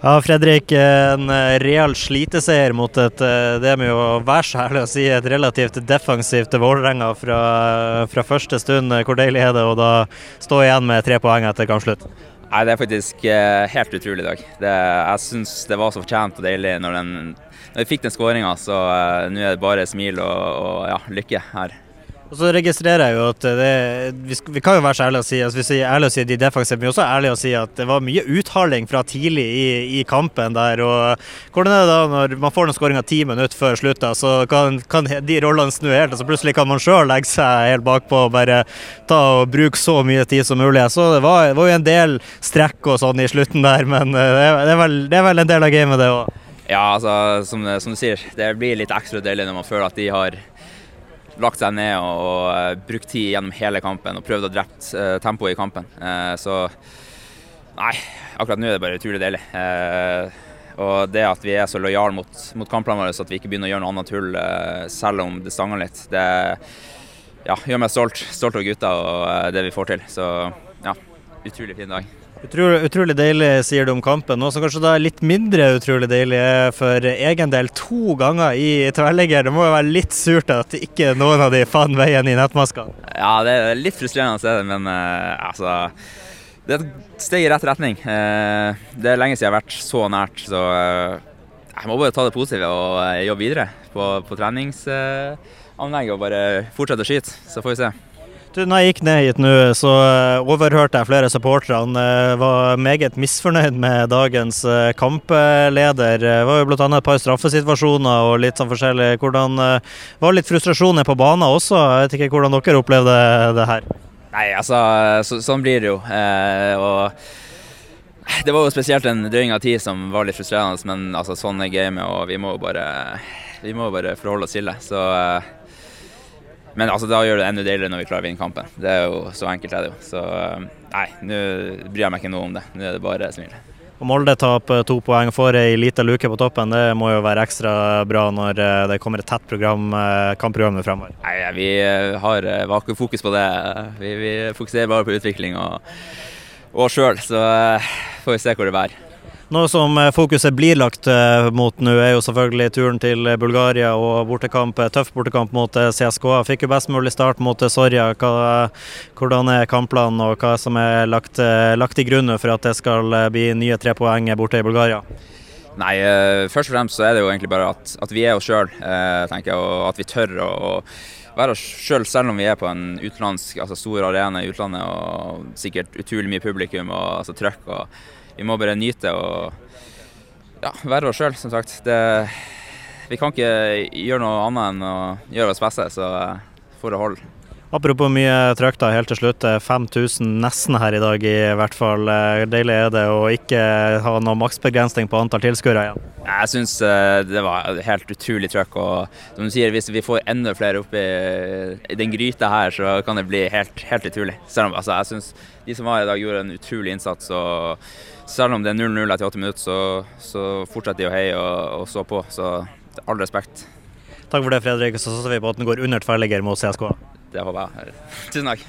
Ja, Fredrik. En eh, real sliteseier mot et eh, det med å være så ærlig å si, et relativt defensivt Vålerenga fra, fra, første stund. Hvor deilig er det å da stå igjen med tre poeng etter kampslutt? Nei, Det er faktisk eh, helt utrolig i dag. Det, jeg syns det var så fortjent og deilig når, den, når vi fikk den skåringa. Så uh, nå er det bare smil og, og ja, lykke her. Og så registrerer jeg jo at det, vi, vi, kan jo være så ærlige å si altså vi sier ærlige å si de defensive, men også ærlige å si at det var mye uthaling fra tidlig i, i, kampen der. og Hvordan er det da når man får den skåringa ti minutter før slutt, da, så kan, kan, de rollene snu helt, og så plutselig kan man sjøl legge seg helt bakpå og bare ta og bruke så mye tid som mulig. Så det var, det var jo en del strekk og sånn i slutten der, men eh, det, er, vel, det er vel en del av gamet, det òg. Ja, altså, som, som, du sier, det blir litt ekstra deilig når man føler at de har lagt seg ned og, og uh, brukt tid gjennom hele kampen og prøvd å drepe uh, tempoet i kampen. Uh, så nei, akkurat nå er det bare utrolig deilig. og det at vi er så lojale mot, mot våre, så at vi ikke begynner å gjøre noe annet tull selv om det stanger litt, det ja, gjør meg stolt. Stolt av gutta og det vi får til. Så ja, utrolig fin dag. Utrolig, utrolig, deilig, sier du om kampen. Noe som kanskje da er litt mindre utrolig deilig er for egen del to ganger i tverrligger. Det må jo være litt surt at ikke noen av de fant veien i nettmaskene? Ja, det er litt frustrerende å se det, men uh, altså Det er et steg i rett retning. Uh, det er lenge siden jeg har vært så nært, så uh, jeg må bare ta det positive og jobbe videre på, på treningsanlegget og bare fortsette å skyte. Så får vi se. Du, når jeg gikk ned hit nå, så eh, overhørte jeg flere supportere. Han eh, var meget misfornøyd med dagens eh, kampleder. Det var jo bl.a. et par straffesituasjoner og litt sånn forskjellig. Hvordan var litt frustrasjoner på banen også? Jeg vet ikke hvordan dere opplevde det her? Nei, altså, så, sånn blir det jo. Eh, og det var jo spesielt en drøying av tid som var litt frustrerende, men altså, sånn er gamet, og vi må bare, vi må bare forholde oss til det. Så men altså, da gjør det enda deiligere når vi klarer å vinne kampen. Det er jo Så enkelt er det jo. Så um, nei, nå bryr jeg meg ikke noe om det. Nå er det bare smil. Og Molde taper to poeng, får ei lita luke på toppen. Det må jo være ekstra bra når eh, det kommer et tett program, eh, kampprogram fremover? Nei, Vi eh, har vakuumfokus fokus på det. Vi, vi fokuserer bare på utvikling og, og sjøl, så får vi se hvor det bærer. Noe som eh, fokuset blir lagt eh, mot nå, er jo selvfølgelig turen til Bulgaria og bortekamp, eh, tøff bortekamp mot CSKA. Fikk jo best mulig start mot Sorja. Hvordan er kampplanen og hva som er lagt, lagt i grunnen for at det skal bli nye tre poeng borte i Bulgaria? Nei, først og fremst så er det jo egentlig bare at, at vi er oss sjøl, tenker jeg, og at vi tør å være oss sjøl selv, selv om vi er på en utenlandsk, altså stor arena i utlandet og sikkert utrolig mye publikum og altså, trøkk. og vi må bare nyte og ja, være oss sjøl, som sagt. Det, vi kan ikke gjøre noe annet enn å gjøre vårt beste, så for å holde. Apropos mye trøkk da, helt til slutt. 5000 nesten her i dag i hvert fall. Deilig er det å ikke ha noen maksbegrensning på antall tilskuere igjen? Jeg syns eh, det var helt utrolig trøkk. Og som du sier, hvis vi får enda flere oppi i den gryta her, så kan det bli helt, helt utrolig. Selv om altså, jeg syns de som var i dag, gjorde en utrolig innsats. og selv om det er 0-0 etter 80 minutter, så, så fortsetter de å heie og, og stå på. Så all respekt. Takk for det, Fredrik. Så satser vi på at den går under tverrligger mot CSK. Det får jeg. Tusen takk.